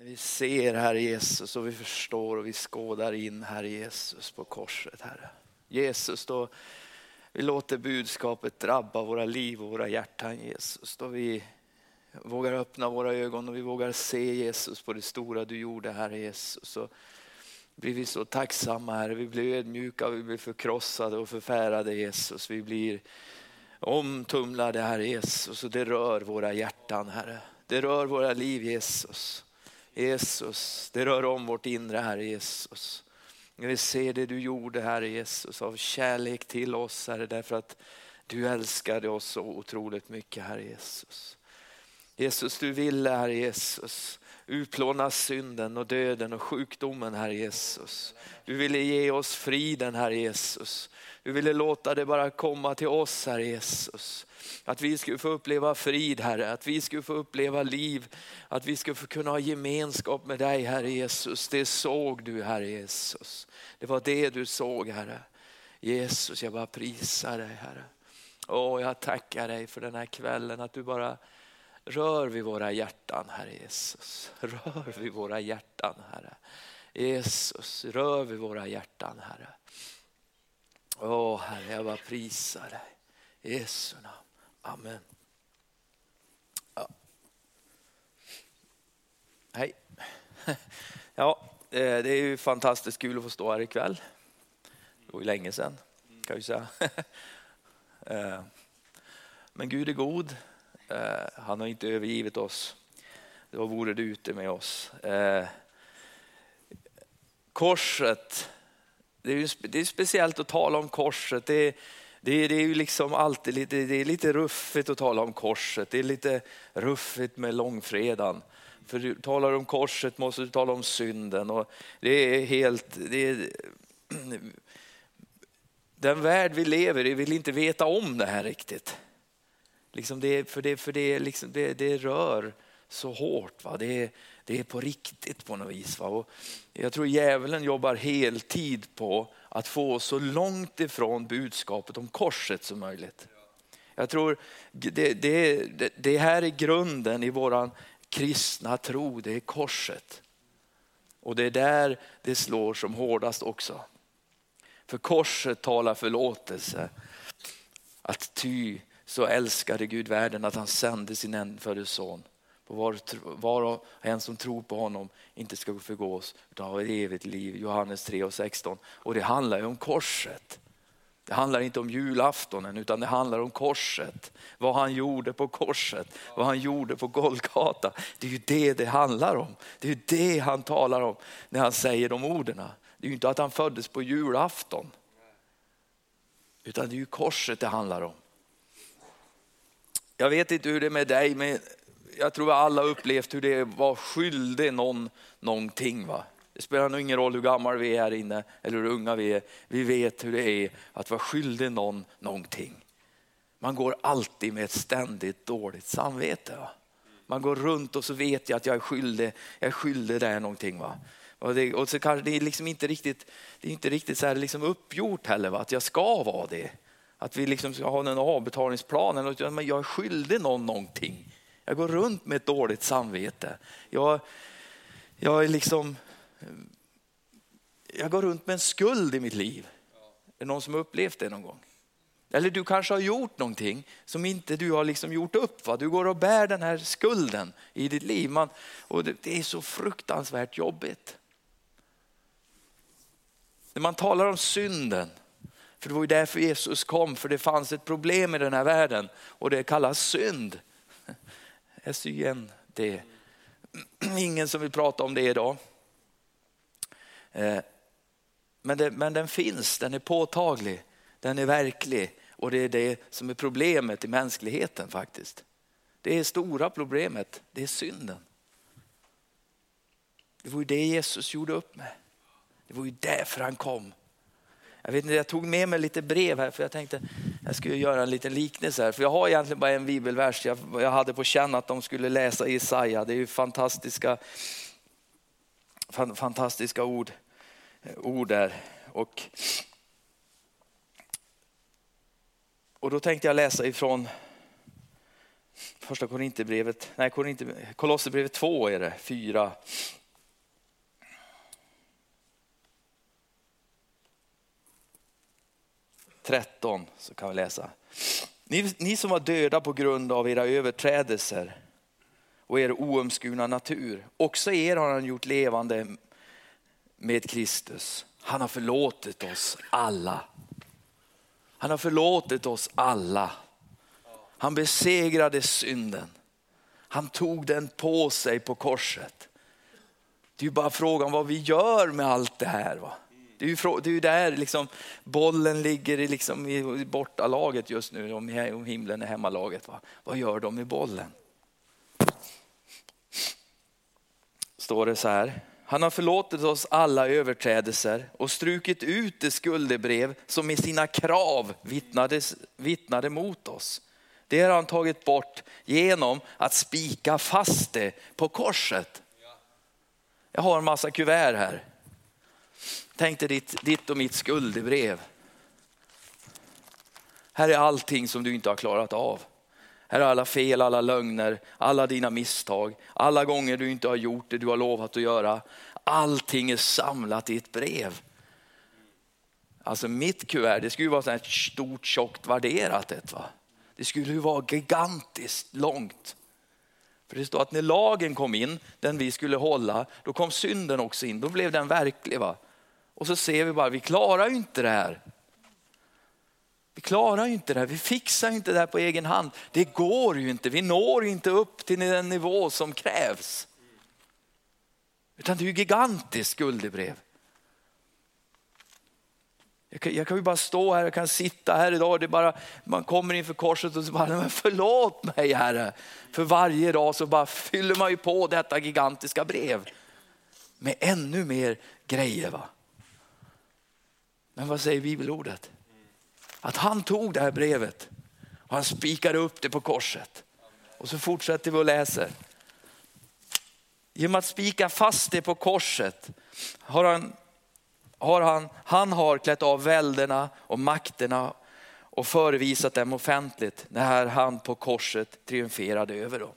När vi ser Herre Jesus och vi förstår och vi skådar in Herre Jesus på korset Herre. Jesus då vi låter budskapet drabba våra liv och våra hjärtan Jesus. Då vi vågar öppna våra ögon och vi vågar se Jesus på det stora du gjorde Herre Jesus. Så blir vi så tacksamma Herre, vi blir ödmjuka, vi blir förkrossade och förfärade Jesus. Vi blir omtumlade Herre Jesus och det rör våra hjärtan Herre. Det rör våra liv Jesus. Jesus, det rör om vårt inre Herre Jesus. Vi ser det du gjorde Herre Jesus av kärlek till oss Herre därför att du älskade oss så otroligt mycket Herre Jesus. Jesus du ville Herre Jesus utplåna synden och döden och sjukdomen Herre Jesus. Du ville ge oss friden Herre Jesus. Du ville låta det bara komma till oss Herre Jesus. Att vi skulle få uppleva frid Herre, att vi skulle få uppleva liv, att vi skulle få kunna ha gemenskap med dig Herre Jesus. Det såg du Herre Jesus. Det var det du såg Herre. Jesus, jag bara prisar dig Herre. Åh, jag tackar dig för den här kvällen, att du bara rör vid våra hjärtan Herre Jesus. Rör vid våra hjärtan Herre. Jesus, rör vid våra hjärtan Herre. Åh Herre, jag bara prisar dig. I Jesu namn. Amen. Ja. Hej. Ja, eh, det är ju fantastiskt kul att få stå här ikväll. Det var ju länge sedan kan jag säga. Eh, men Gud är god. Eh, han har inte övergivit oss. Då vore det ute med oss. Korset, det är, det är speciellt att tala om korset. Det är, det är, det är ju liksom alltid lite, det är lite ruffigt att tala om korset. Det är lite ruffigt med långfredagen. För du talar om korset måste du tala om synden. Och det är helt... Det är, den värld vi lever i vill inte veta om det här riktigt. Liksom det, för det, för det, liksom det, det rör så hårt. Va? Det, är, det är på riktigt på något vis. Va? Och jag tror djävulen jobbar heltid på att få oss så långt ifrån budskapet om korset som möjligt. Jag tror det, det, det här är grunden i våran kristna tro, det är korset. Och det är där det slår som hårdast också. För korset talar förlåtelse. Att ty så älskade Gud världen att han sände sin enfödde son. På var, var och en som tror på honom inte ska förgås utan ha ett evigt liv. Johannes 3 och 16. Och det handlar ju om korset. Det handlar inte om julaftonen utan det handlar om korset. Vad han gjorde på korset, vad han gjorde på Golgata. Det är ju det det handlar om. Det är ju det han talar om när han säger de orden. Det är ju inte att han föddes på julafton. Utan det är ju korset det handlar om. Jag vet inte hur det är med dig men jag tror alla upplevt hur det var skyldig någon någonting. Va? Det spelar nog ingen roll hur gammal vi är här inne eller hur unga vi är. Vi vet hur det är att vara skyldig någon någonting. Man går alltid med ett ständigt dåligt samvete. Va? Man går runt och så vet jag att jag är skyldig, jag är skyldig där någonting. Va? Och, det, och så kanske det är liksom inte riktigt, det är inte riktigt så här liksom uppgjort heller, va? att jag ska vara det. Att vi liksom ska ha en avbetalningsplan, eller men jag är skyldig någon någonting. Jag går runt med ett dåligt samvete. Jag, jag är liksom, jag går runt med en skuld i mitt liv. Är det någon som har upplevt det någon gång? Eller du kanske har gjort någonting som inte du har liksom gjort upp. Va? Du går och bär den här skulden i ditt liv. Man, och det, det är så fruktansvärt jobbigt. När man talar om synden, för det var ju därför Jesus kom, för det fanns ett problem i den här världen och det kallas synd. S-Y-N-D. Ingen som vill prata om det idag. Eh, men, det, men den finns, den är påtaglig, den är verklig och det är det som är problemet i mänskligheten faktiskt. Det är stora problemet, det är synden. Det var ju det Jesus gjorde upp med. Det var ju därför han kom. Jag, vet inte, jag tog med mig lite brev här för jag tänkte jag skulle göra en liten liknelse här. För jag har egentligen bara en bibelvers. Jag, jag hade på känn att de skulle läsa Jesaja. Det är ju fantastiska, fantastiska ord, eh, ord där. Och, och då tänkte jag läsa ifrån första Korinthierbrevet, nej Kolosserbrevet 2 är det, 4 13 så kan vi läsa. Ni, ni som var döda på grund av era överträdelser och er oomskurna natur. Också er har han gjort levande med Kristus. Han har förlåtit oss alla. Han har förlåtit oss alla. Han besegrade synden. Han tog den på sig på korset. Det är ju bara frågan vad vi gör med allt det här. Va? Det är ju, det är ju där liksom, bollen ligger i, liksom, i bortalaget just nu, om himlen är hemmalaget. Va? Vad gör de med bollen? Står det så här. Han har förlåtit oss alla överträdelser och strukit ut det skuldebrev som med sina krav vittnades, vittnade mot oss. Det har han tagit bort genom att spika fast det på korset. Jag har en massa kuvert här. Tänk dig ditt, ditt och mitt skuldebrev. Här är allting som du inte har klarat av. Här är alla fel, alla lögner, alla dina misstag, alla gånger du inte har gjort det du har lovat att göra. Allting är samlat i ett brev. Alltså mitt kuvert, det skulle vara så här stort tjockt värderat. Ett, va? Det skulle ju vara gigantiskt långt. För det står att när lagen kom in, den vi skulle hålla, då kom synden också in. Då blev den verklig. Va? Och så ser vi bara, vi klarar ju inte det här. Vi klarar ju inte det här, vi fixar ju inte det här på egen hand. Det går ju inte, vi når inte upp till den nivå som krävs. Utan det är ju gigantiskt skuldebrev. Jag kan, jag kan ju bara stå här, jag kan sitta här idag. Det är bara, man kommer inför korset och så bara, men förlåt mig Herre. För varje dag så bara fyller man ju på detta gigantiska brev med ännu mer grejer. Va? Men vad säger bibelordet? Att han tog det här brevet och han spikade upp det på korset. Och så fortsätter vi och läser. Genom att spika fast det på korset har han, har han, han har klätt av välderna och makterna och förevisat dem offentligt när han på korset triumferade över dem.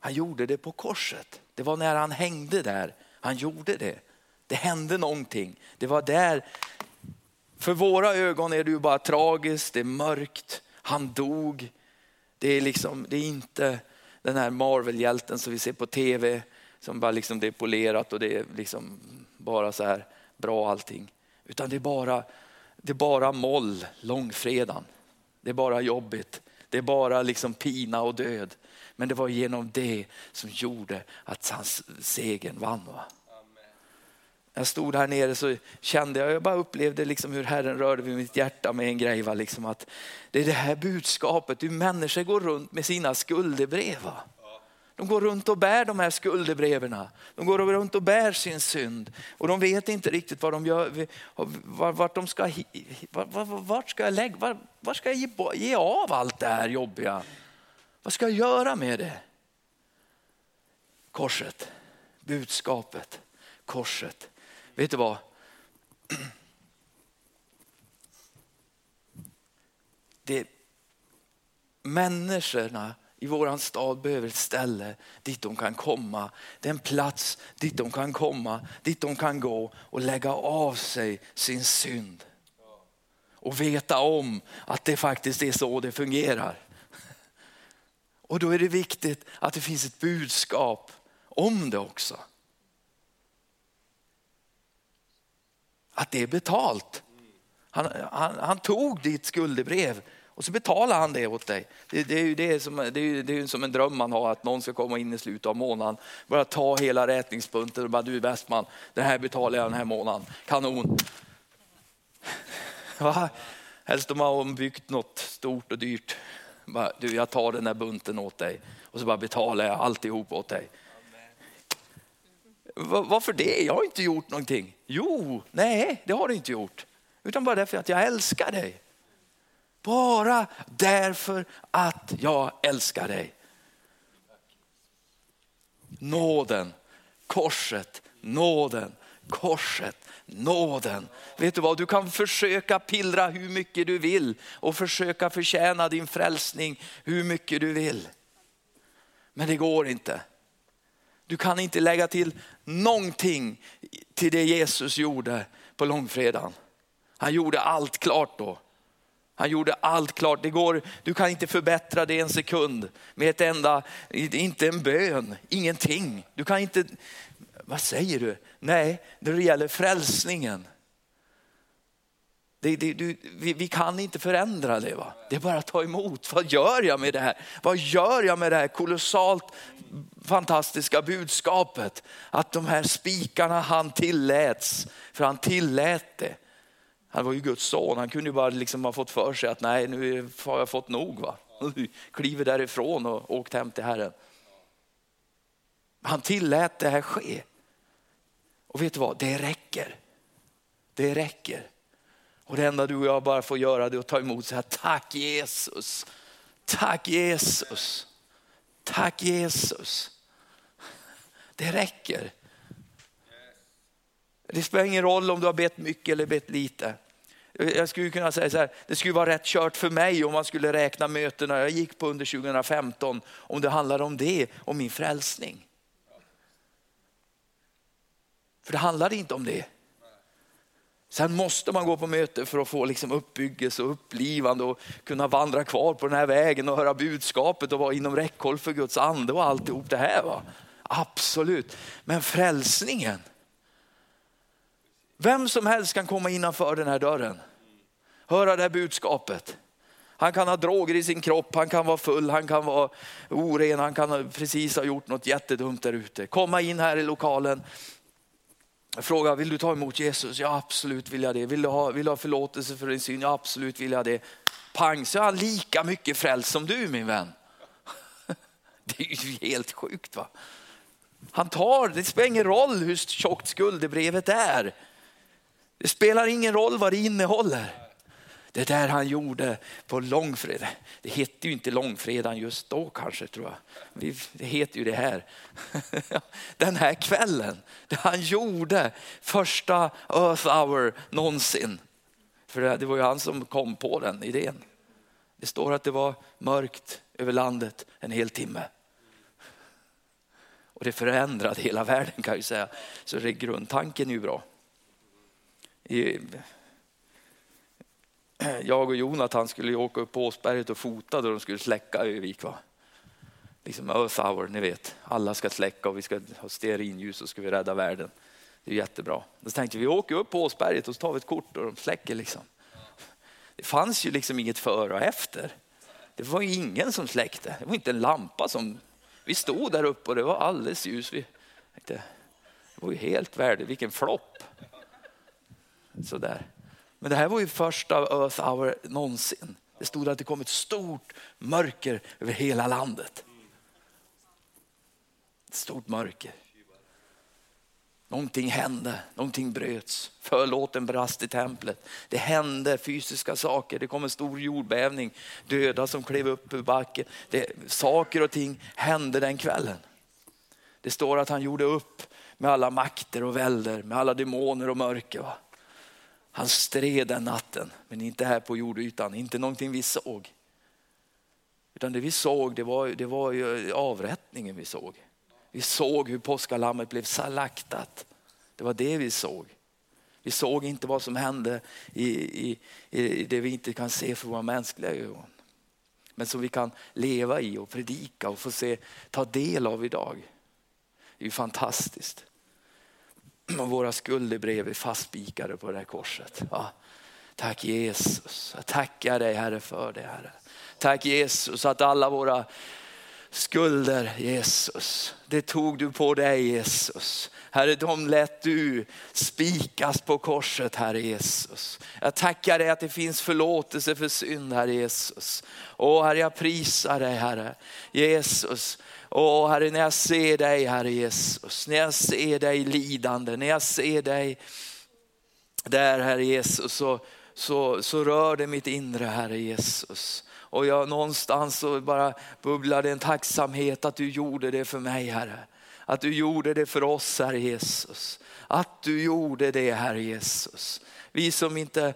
Han gjorde det på korset. Det var när han hängde där han gjorde det. Det hände någonting. Det var där. För våra ögon är det ju bara tragiskt, det är mörkt, han dog. Det är, liksom, det är inte den här Marvel-hjälten som vi ser på tv som bara liksom det är polerat och det är liksom bara så här bra allting. Utan det är bara, det är bara moll långfredagen. Det är bara jobbigt. Det är bara liksom pina och död. Men det var genom det som gjorde att hans segern vann. Va? Jag stod här nere så kände jag, jag bara upplevde liksom hur Herren rörde vid mitt hjärta med en grej. Va? Liksom att det är det här budskapet, hur människor går runt med sina skuldebrev. Va? De går runt och bär de här skuldebreven. De går runt och bär sin synd och de vet inte riktigt vad de gör, vart de ska, vart ska jag lägga, vart ska jag ge, ge av allt det här jobbiga? Vad ska jag göra med det? Korset, budskapet, korset. Vet du vad? Det människorna i våran stad behöver ett ställe dit de kan komma. Det är en plats dit de kan komma, dit de kan gå och lägga av sig sin synd. Och veta om att det faktiskt är så det fungerar. Och då är det viktigt att det finns ett budskap om det också. Att det är betalt. Han, han, han tog ditt skuldebrev och så betalar han det åt dig. Det, det är ju det som, det är, det är som en dröm man har, att någon ska komma in i slutet av månaden, bara ta hela räkningsbunten och bara du Westman, det här betalar jag den här månaden, kanon. Va? Helst om man har byggt något stort och dyrt. Bara, du, jag tar den här bunten åt dig och så bara betalar jag alltihop åt dig. Varför det? Jag har inte gjort någonting. Jo, nej, det har du inte gjort. Utan bara därför att jag älskar dig. Bara därför att jag älskar dig. Nåden, korset, nåden, korset, nåden. Vet du vad, du kan försöka pillra hur mycket du vill och försöka förtjäna din frälsning hur mycket du vill. Men det går inte. Du kan inte lägga till någonting till det Jesus gjorde på långfredagen. Han gjorde allt klart då. Han gjorde allt klart. Det går, du kan inte förbättra det en sekund med ett enda, inte en bön, ingenting. Du kan inte, vad säger du? Nej, när det gäller frälsningen. Det, det, du, vi, vi, kan inte förändra det. Va? Det är bara att ta emot. Vad gör jag med det här? Vad gör jag med det här kolossalt fantastiska budskapet? Att de här spikarna han tilläts, för han tillät det. Han var ju Guds son, han kunde ju bara liksom ha fått för sig att nej nu har jag fått nog. Va? Kliver därifrån och åkt hem till Herren. Han tillät det här ske. Och vet du vad, det räcker. Det räcker. Och det enda du och jag bara får göra är att ta emot och säga tack Jesus. Tack Jesus. Tack Jesus. Det räcker. Det spelar ingen roll om du har bett mycket eller bett lite. Jag skulle kunna säga så här, det skulle vara rätt kört för mig om man skulle räkna mötena jag gick på under 2015, om det handlade om det, om min frälsning. För det handlade inte om det. Sen måste man gå på möte för att få liksom uppbyggelse och upplivande och kunna vandra kvar på den här vägen och höra budskapet och vara inom räckhåll för Guds ande och alltihop det här. Va? Absolut, men frälsningen. Vem som helst kan komma innanför den här dörren, höra det här budskapet. Han kan ha droger i sin kropp, han kan vara full, han kan vara oren, han kan precis ha gjort något jättedumt där ute. Komma in här i lokalen, fråga, vill du ta emot Jesus? Ja absolut vill jag det. Vill du ha, vill du ha förlåtelse för din syn? Ja absolut vill jag det. Pang så är han lika mycket frälst som du min vän. Det är ju helt sjukt va. Han tar, det spelar ingen roll hur tjockt skuldebrevet är. Det spelar ingen roll vad det innehåller. Det där han gjorde på långfredag, det hette ju inte långfredagen just då kanske tror jag. Det heter ju det här. Den här kvällen, det han gjorde första Earth hour någonsin. För det var ju han som kom på den idén. Det står att det var mörkt över landet en hel timme. Och det förändrade hela världen kan jag ju säga. Så det, grundtanken är ju bra jag och Jonathan skulle åka upp på Åsberget och fota då de skulle släcka Övik. Va? Liksom Earth hour, ni vet. Alla ska släcka och vi ska ha stearinljus och ska vi rädda världen. Det är jättebra. Då tänkte vi, vi åker upp på Åsberget och så tar vi ett kort och de släcker liksom. Det fanns ju liksom inget före och efter. Det var ingen som släckte. Det var inte en lampa som... Vi stod där uppe och det var alldeles ljus. Vi tänkte, det var ju helt värde, vilken flopp. Sådär. Men det här var ju första Earth hour någonsin. Det stod att det kom ett stort mörker över hela landet. Ett stort mörker. Någonting hände, någonting bröts. Förlåten brast i templet. Det hände fysiska saker. Det kom en stor jordbävning, döda som klev upp ur backen. Det, saker och ting hände den kvällen. Det står att han gjorde upp med alla makter och välder, med alla demoner och mörker. Va? Han stred den natten, men inte här på jordytan, inte någonting vi såg. Utan det vi såg, det var, det var ju avrättningen vi såg. Vi såg hur påskalammet blev salaktat. Det var det vi såg. Vi såg inte vad som hände i, i, i det vi inte kan se för våra mänskliga ögon. Men som vi kan leva i och predika och få se, ta del av idag. Det är ju fantastiskt. Och våra skulder är fastspikade på det här korset. Ja. Tack Jesus, jag tackar dig Herre för det Herre. Tack Jesus att alla våra skulder Jesus, det tog du på dig Jesus. Herre, de lät du spikas på korset, Herre Jesus. Jag tackar dig att det finns förlåtelse för synd, Herre Jesus. Åh Herre, jag prisar dig, Herre Jesus. Åh Herre, när jag ser dig Herre Jesus, när jag ser dig lidande, när jag ser dig där Herre Jesus, så, så, så rör det mitt inre Herre Jesus. Och jag någonstans så bara bubblade en tacksamhet att du gjorde det för mig Herre. Att du gjorde det för oss Herre Jesus. Att du gjorde det Herre Jesus. Vi som inte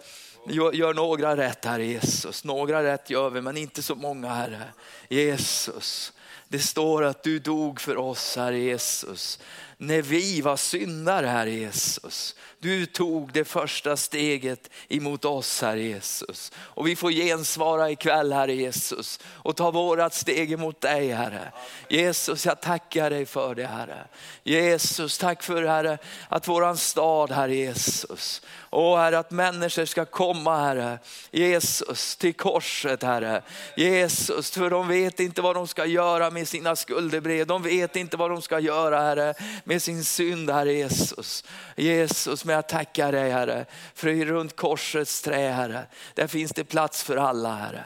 gör några rätt Herre Jesus. Några rätt gör vi men inte så många Herre. Jesus. Det står att du dog för oss, Herre Jesus. när vi var syndare, Herre Jesus. Du tog det första steget emot oss, Herre Jesus. Och vi får gensvara ikväll, Herre Jesus, och ta vårat steg emot dig, Herre. Jesus, jag tackar dig för det, Herre. Jesus, tack för Herre, att våran stad, Herre Jesus, och Herre, att människor ska komma, Herre, Jesus, till korset, Herre. Jesus, för de vet inte vad de ska göra med sina skuldebrev. De vet inte vad de ska göra, Herre, med sin synd, Herre Jesus. Jesus, men jag tackar dig, Herre, för runt korsets trä, Herre, där finns det plats för alla, Herre.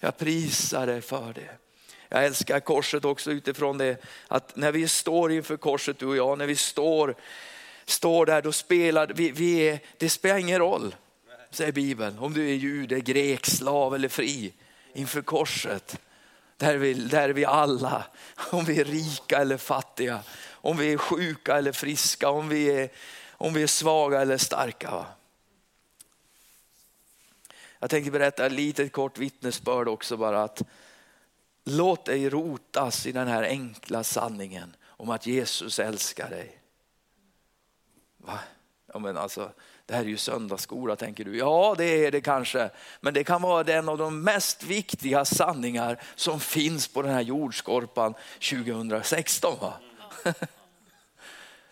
Jag prisar dig för det. Jag älskar korset också utifrån det att när vi står inför korset du och jag, när vi står står där, då spelar vi, vi är, det spelar ingen roll, säger Bibeln, om du är jude, grek, slav eller fri inför korset. Där är, vi, där är vi alla, om vi är rika eller fattiga, om vi är sjuka eller friska, om vi är, om vi är svaga eller starka. Va? Jag tänkte berätta ett litet kort vittnesbörd också bara att låt dig rotas i den här enkla sanningen om att Jesus älskar dig. Va? Ja, men alltså, det här är ju söndagsskola tänker du. Ja det är det kanske. Men det kan vara en av de mest viktiga sanningar som finns på den här jordskorpan 2016. Va?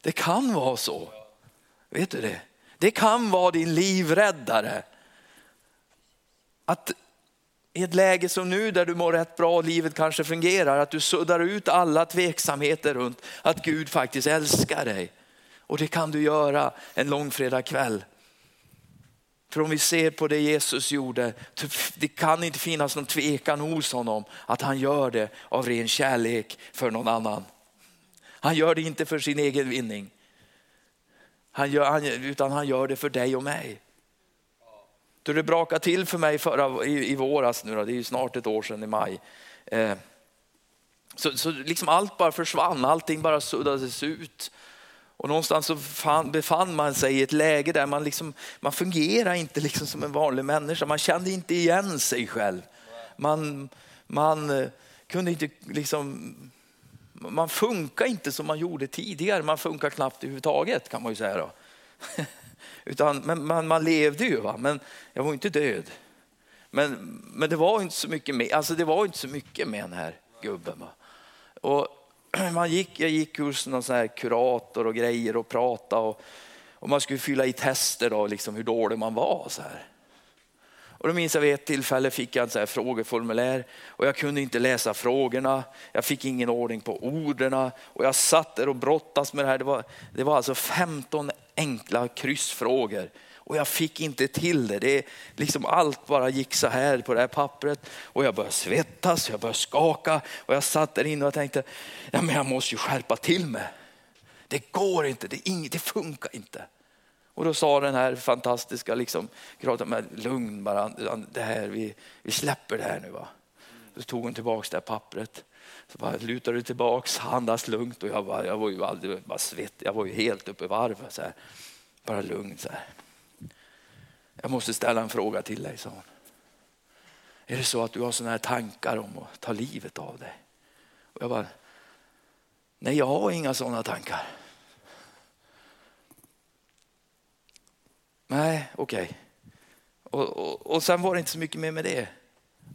Det kan vara så. Vet du det? Det kan vara din livräddare. Att i ett läge som nu där du mår rätt bra och livet kanske fungerar, att du suddar ut alla tveksamheter runt att Gud faktiskt älskar dig. Och det kan du göra en långfredagkväll. För om vi ser på det Jesus gjorde, det kan inte finnas någon tvekan hos honom att han gör det av ren kärlek för någon annan. Han gör det inte för sin egen vinning. Han gör, han, utan han gör det för dig och mig. Då det brakade till för mig förra, i, i våras, nu då, det är ju snart ett år sedan i maj. Eh, så, så liksom allt bara försvann, allting bara suddades ut. Och någonstans så fann, befann man sig i ett läge där man, liksom, man fungerar inte liksom som en vanlig människa. Man kände inte igen sig själv. Man, man eh, kunde inte liksom, man funkar inte som man gjorde tidigare. Man funkar knappt överhuvudtaget kan man ju säga. Då. Utan, men man, man levde ju, va? men jag var inte död. Men, men det var inte så mycket med, alltså det var inte så mycket med den här gubben. Va? Och man gick, jag gick hos någon sån här kurator och grejer och prata och, och man skulle fylla i tester av liksom hur dålig man var. Så här. Och då minns jag vid ett tillfälle fick jag ett så här frågeformulär och jag kunde inte läsa frågorna. Jag fick ingen ordning på orden och jag satt där och brottas med det här. Det var, det var alltså 15 enkla kryssfrågor och jag fick inte till det. det liksom allt bara gick så här på det här pappret och jag började svettas, jag började skaka och jag satt där inne och tänkte, ja, men jag måste ju skärpa till mig. Det går inte, det, inget, det funkar inte. Och då sa den här fantastiska liksom, men lugn bara, det här, vi, vi släpper det här nu. Va? Så tog hon tillbaka det här pappret. Så bara lutade du tillbaks, andas lugnt och jag, bara, jag var ju aldrig, bara svett, jag var ju helt uppe i varv. Så här. Bara lugn så här. Jag måste ställa en fråga till dig, sa hon. Är det så att du har sådana här tankar om att ta livet av dig? Och jag bara, nej jag har inga sådana tankar. Nej, okej. Okay. Och, och, och sen var det inte så mycket mer med det.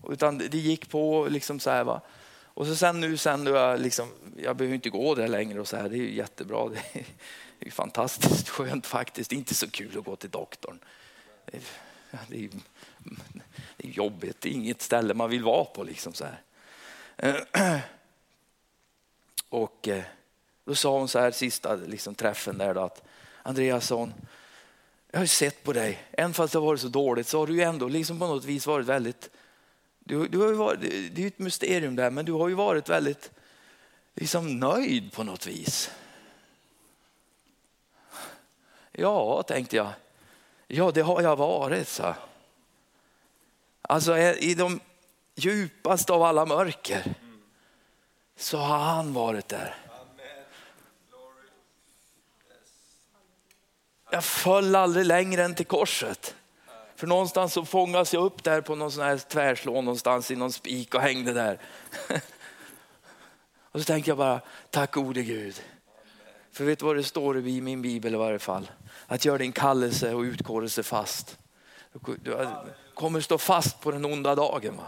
Utan det gick på liksom så här. Va? Och så sen nu sen då jag liksom, jag behöver inte gå där längre och så här. Det är ju jättebra. Det är, fantastiskt skönt faktiskt. Det är inte så kul att gå till doktorn. Det är, det är jobbigt, det är inget ställe man vill vara på. Liksom så här. Och eh, då sa hon så här sista liksom, träffen där då, att Andreasson, jag har sett på dig, även fast det har varit så dåligt så har du ändå liksom på något vis varit väldigt, du, du har varit, det är ett mysterium där, men du har ju varit väldigt liksom nöjd på något vis. Ja, tänkte jag. Ja, det har jag varit, så. Alltså i de djupaste av alla mörker så har han varit där. Jag föll aldrig längre än till korset. För någonstans så fångas jag upp där på någon sån här tvärslå någonstans i någon spik och hängde där. Och så tänkte jag bara, tack gode Gud För vet du vad det står i min bibel i varje fall? Att göra din kallelse och utkårelse fast. Du kommer stå fast på den onda dagen. Va?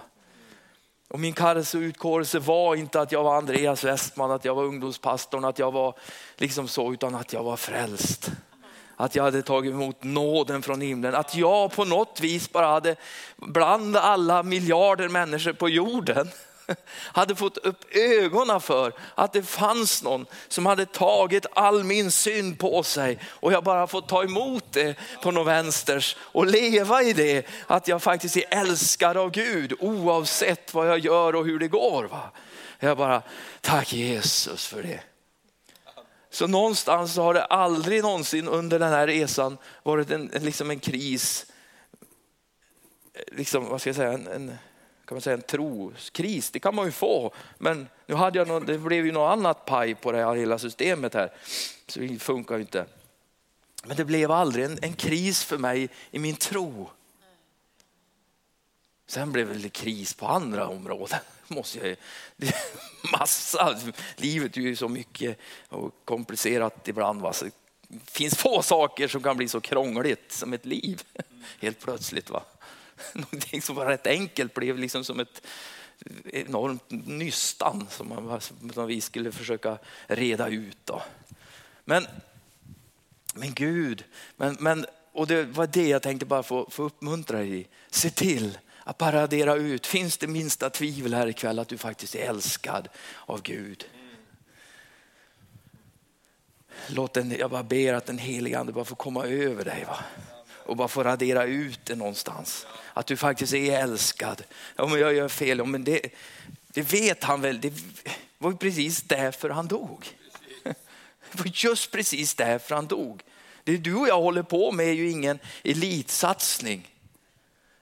Och min kallelse och utkårelse var inte att jag var Andreas Westman, att jag var ungdomspastorn, att jag var liksom så, utan att jag var frälst. Att jag hade tagit emot nåden från himlen. Att jag på något vis bara hade, bland alla miljarder människor på jorden, hade fått upp ögonen för att det fanns någon som hade tagit all min synd på sig och jag bara fått ta emot det på någon vänsters och leva i det. Att jag faktiskt är älskad av Gud oavsett vad jag gör och hur det går. Va? Jag bara, tack Jesus för det. Så någonstans har det aldrig någonsin under den här resan varit en, liksom en kris, liksom, vad ska jag säga, en, en kan man säga, en troskris. Det kan man ju få. Men nu hade jag någon, det blev ju något annat paj på det här hela systemet här. Så det funkar ju inte. Men det blev aldrig en, en kris för mig i min tro. Sen blev det kris på andra områden. Måste jag, det massa, livet är ju så mycket och komplicerat ibland. Va? Så det finns få saker som kan bli så krångligt som ett liv helt plötsligt. Va? Någonting som var rätt enkelt blev liksom som ett enormt nystan som, man, som vi skulle försöka reda ut. Då. Men, men Gud, men, men, och det var det jag tänkte bara få, få uppmuntra dig i. Se till att paradera ut, finns det minsta tvivel här ikväll att du faktiskt är älskad av Gud. Låt den, jag bara ber att den helige ande bara får komma över dig. Va? och bara få radera ut det någonstans. Att du faktiskt är älskad. Om jag gör fel, ja men det, det vet han väl. Det var precis därför han dog. Det var just precis därför han dog. Det du och jag håller på med är ju ingen elitsatsning.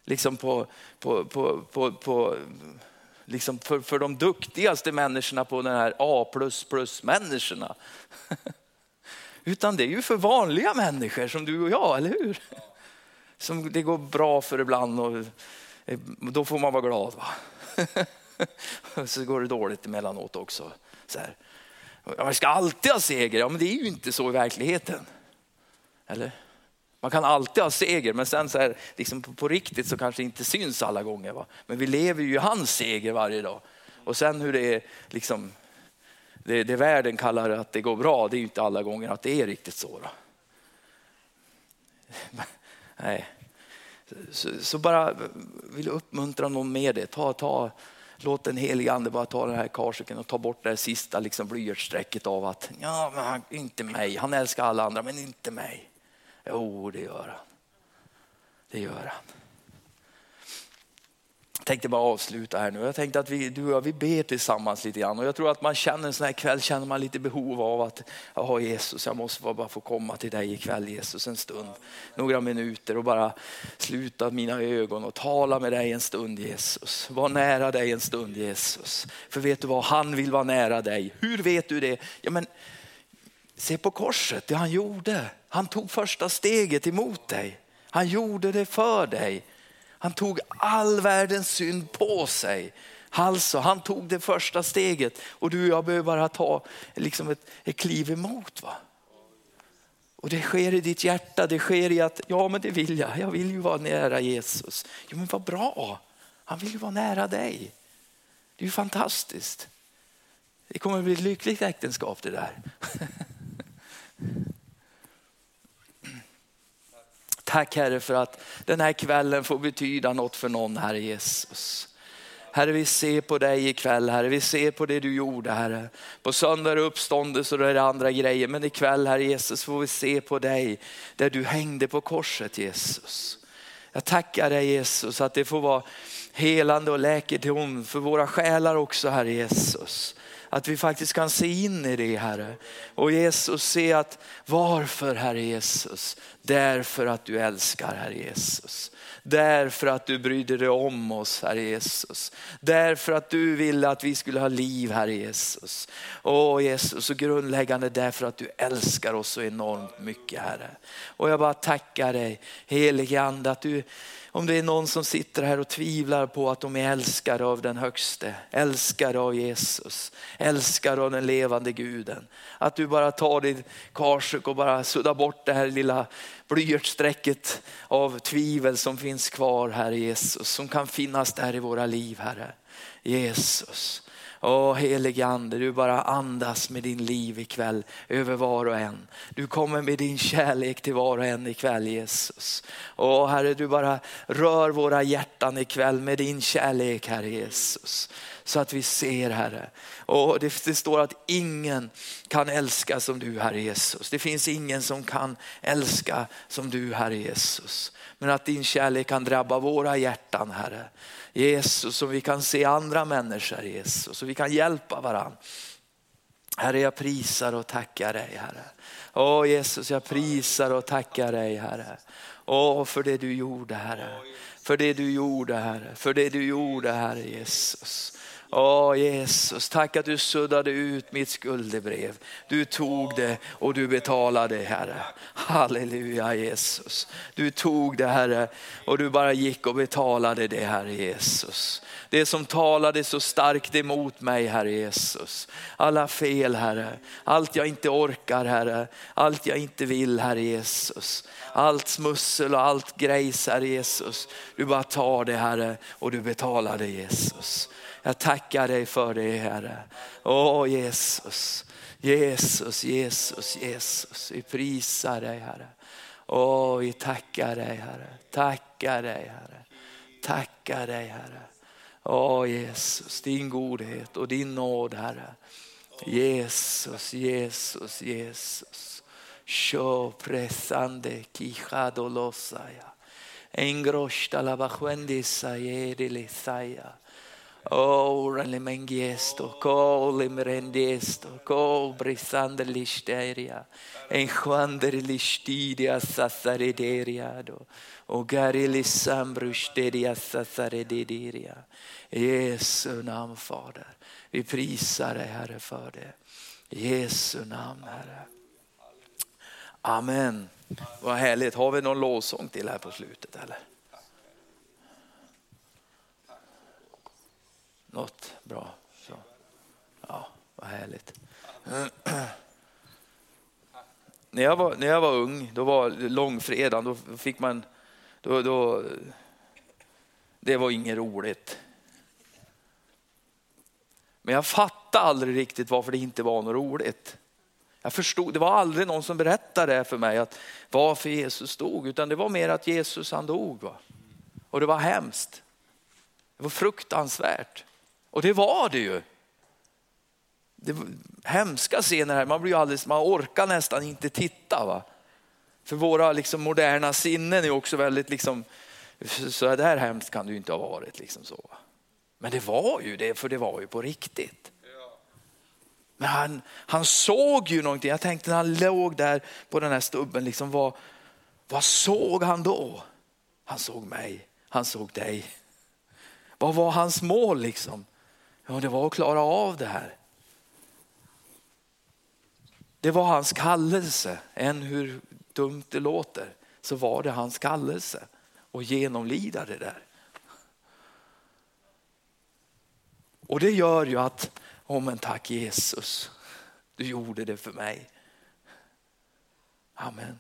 Liksom på, på, på, på, på liksom för, för de duktigaste människorna på den här A++ människorna. Utan det är ju för vanliga människor som du och jag, eller hur? som det går bra för ibland och då får man vara glad. Va? så går det dåligt emellanåt också. Så här. Man ska alltid ha seger, ja men det är ju inte så i verkligheten. Eller? Man kan alltid ha seger men sen så här, liksom på, på, riktigt så kanske det inte syns alla gånger. Va? Men vi lever ju i hans seger varje dag. Och sen hur det är, liksom, det, det världen kallar att det går bra, det är ju inte alla gånger att det är riktigt så. Då. Nej. Så, så, bara vill uppmuntra någon med det. Ta, ta, låt den helige ande bara ta den här karsiken och ta bort det sista liksom blyertsstrecket av att ja, men han, inte mig. Han älskar alla andra men inte mig. Jo, det gör han. Det gör han Jag tänkte bara avsluta här nu. Jag tänkte att vi, du och jag, vi ber tillsammans lite grann. Och jag tror att man känner en sån här kväll, känner man lite behov av att, ja Jesus, jag måste bara få komma till dig ikväll Jesus en stund. Några minuter och bara sluta mina ögon och tala med dig en stund Jesus. Var nära dig en stund Jesus. För vet du vad, han vill vara nära dig. Hur vet du det? Ja, men, se på korset, det han gjorde. Han tog första steget emot dig. Han gjorde det för dig. Han tog all världens synd på sig. Alltså, han tog det första steget och du och jag behöver bara ta liksom ett, ett kliv emot. Va? Och det sker i ditt hjärta, det sker i att, ja men det vill jag, jag vill ju vara nära Jesus. Jo men vad bra, han vill ju vara nära dig. Det är ju fantastiskt. Det kommer att bli ett lyckligt äktenskap det där. Tack Herre för att den här kvällen får betyda något för någon Herre Jesus. Herre vi ser på dig ikväll Herre, vi ser på det du gjorde Herre. På söndag är det uppståndelse och då är det andra grejer. Men ikväll Herre Jesus får vi se på dig där du hängde på korset Jesus. Jag tackar dig Jesus att det får vara helande och läkedom för våra själar också Herre Jesus. Att vi faktiskt kan se in i det Herre. Och Jesus se att varför Herre Jesus? Därför att du älskar Herre Jesus. Därför att du brydde dig om oss Herre Jesus. Därför att du ville att vi skulle ha liv Herre Jesus. Åh Jesus, så grundläggande därför att du älskar oss så enormt mycket Herre. Och jag bara tackar dig helige Ande att du om det är någon som sitter här och tvivlar på att de är älskade av den högste, älskade av Jesus, älskare av den levande guden. Att du bara tar ditt karsuk och bara suddar bort det här lilla blyertsstrecket av tvivel som finns kvar, Herre Jesus, som kan finnas där i våra liv, Herre. Jesus. Åh helige ande, du bara andas med din liv ikväll över var och en. Du kommer med din kärlek till var och en ikväll Jesus. Åh Herre, du bara rör våra hjärtan ikväll med din kärlek Herre Jesus. Så att vi ser Herre. Och det, det står att ingen kan älska som du Herre Jesus. Det finns ingen som kan älska som du Herre Jesus. Men att din kärlek kan drabba våra hjärtan Herre. Jesus, så vi kan se andra människor Jesus, så vi kan hjälpa varandra. Herre, jag prisar och tackar dig Herre. Åh Jesus, jag prisar och tackar dig Herre. Åh, för det du gjorde Herre. För det du gjorde Herre. För det du gjorde Herre Jesus. Åh Jesus, tack att du suddade ut mitt skuldebrev. Du tog det och du betalade Herre. Halleluja Jesus. Du tog det Herre och du bara gick och betalade det Herre Jesus. Det som talade så starkt emot mig Herre Jesus. Alla fel Herre, allt jag inte orkar Herre, allt jag inte vill Herre Jesus. Allt smussel och allt grejs Herre Jesus. Du bara tar det Herre och du betalar det Jesus. Jag tackar dig för det Herre. Åh Jesus, Jesus, Jesus, Jesus. Vi prisar dig Herre. Åh, vi tackar dig Herre. Tackar dig Herre. Tackar dig Herre. Åh Jesus, din godhet och din nåd Herre. Jesus, Jesus, Jesus. Sho presande quijado losaya. Engroshta la bajuendisa yedilesaya. Oh, remengiesto, col merendiesto, col brisande listeria, en juander listidia sassarederia, o garili sambrusteria sassarederia. Jesu namn Fader, vi prisar dig Herre för det. Jesu namn Herre. Amen. Vad härligt. Har vi någon lovsång till här på slutet eller? Något bra. Så. Ja, vad härligt. när, jag var, när jag var ung, då var långfredagen, då fick man, då, då, det var inget roligt. Men jag fattade aldrig riktigt varför det inte var något roligt. Jag förstod, det var aldrig någon som berättade det för mig att varför Jesus dog, utan det var mer att Jesus han dog. Va? Och det var hemskt. Det var fruktansvärt. Och det var det ju. Det var hemska scener här, man blir alldeles, man orkar nästan inte titta. Va? För våra liksom moderna sinnen är också väldigt, liksom, så där hemskt kan det ju inte ha varit. Liksom så. Men det var ju det, för det var ju på riktigt. Men han, han såg ju någonting. Jag tänkte när han låg där på den här stubben, liksom, vad, vad såg han då? Han såg mig, han såg dig. Vad var hans mål liksom? Ja, det var att klara av det här. Det var hans kallelse, än hur dumt det låter, så var det hans kallelse att genomlida det där. Och det gör ju att, oh men tack Jesus, du gjorde det för mig. Amen.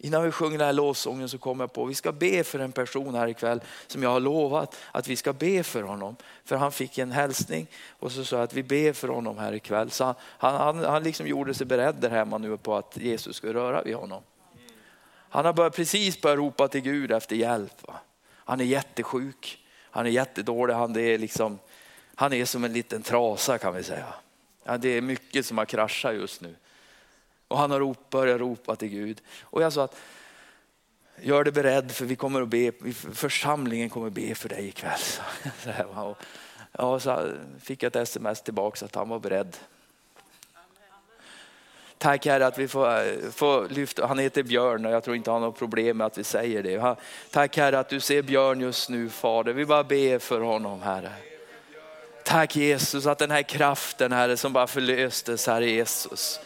Innan vi sjunger den här lovsången så kommer jag på att vi ska be för en person här ikväll som jag har lovat att vi ska be för honom. För han fick en hälsning och så sa jag att vi ber för honom här ikväll. Så han, han, han liksom gjorde sig beredd där hemma nu på att Jesus skulle röra vid honom. Han har börjat, precis börjat ropa till Gud efter hjälp. Va? Han är jättesjuk, han är jättedålig, han är, liksom, han är som en liten trasa kan vi säga. Ja, det är mycket som har kraschat just nu. Och han har rop, börjat ropa till Gud. Och jag sa att gör dig beredd för vi kommer att be, församlingen kommer att be för dig ikväll. Så, och, så fick jag ett sms tillbaka att han var beredd. Tack Herre att vi får, får lyfta, han heter Björn och jag tror inte han har något problem med att vi säger det. Tack Herre att du ser Björn just nu Fader. Vi bara ber för honom Herre. Tack Jesus att den här kraften Herre som bara förlöstes Herre Jesus.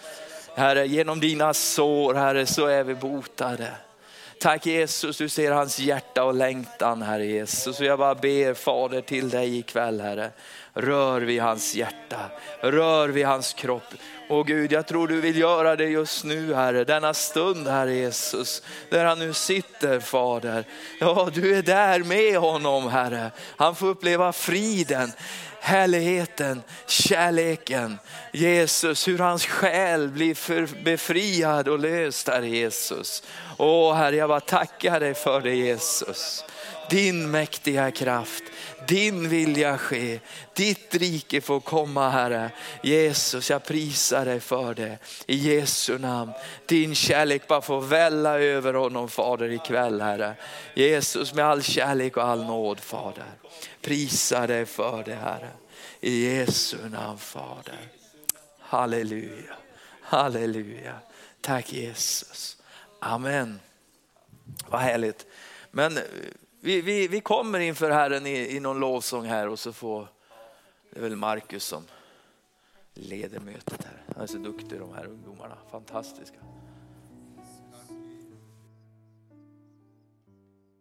Herre, genom dina sår Herre så är vi botade. Tack Jesus, du ser hans hjärta och längtan Herre Jesus. Och jag bara ber Fader till dig ikväll Herre. Rör vid hans hjärta, rör vid hans kropp. Åh Gud, jag tror du vill göra det just nu Herre, denna stund Herre Jesus, där han nu sitter Fader. Ja, du är där med honom Herre. Han får uppleva friden, härligheten, kärleken. Jesus, hur hans själ blir befriad och löst Herre Jesus. Åh Herre, jag bara tackar dig för det Jesus. Din mäktiga kraft, din vilja ske, ditt rike får komma Herre. Jesus, jag prisar dig för det. I Jesu namn. Din kärlek bara får välla över honom Fader ikväll Herre. Jesus med all kärlek och all nåd Fader. Prisa dig för det Herre. I Jesu namn Fader. Halleluja, halleluja. Tack Jesus. Amen. Vad härligt. Men eh, vi, vi, vi kommer inför Herren i, i någon lovsång här och så får, det är väl Markus som leder mötet här. Han är så duktig de här ungdomarna, fantastiska.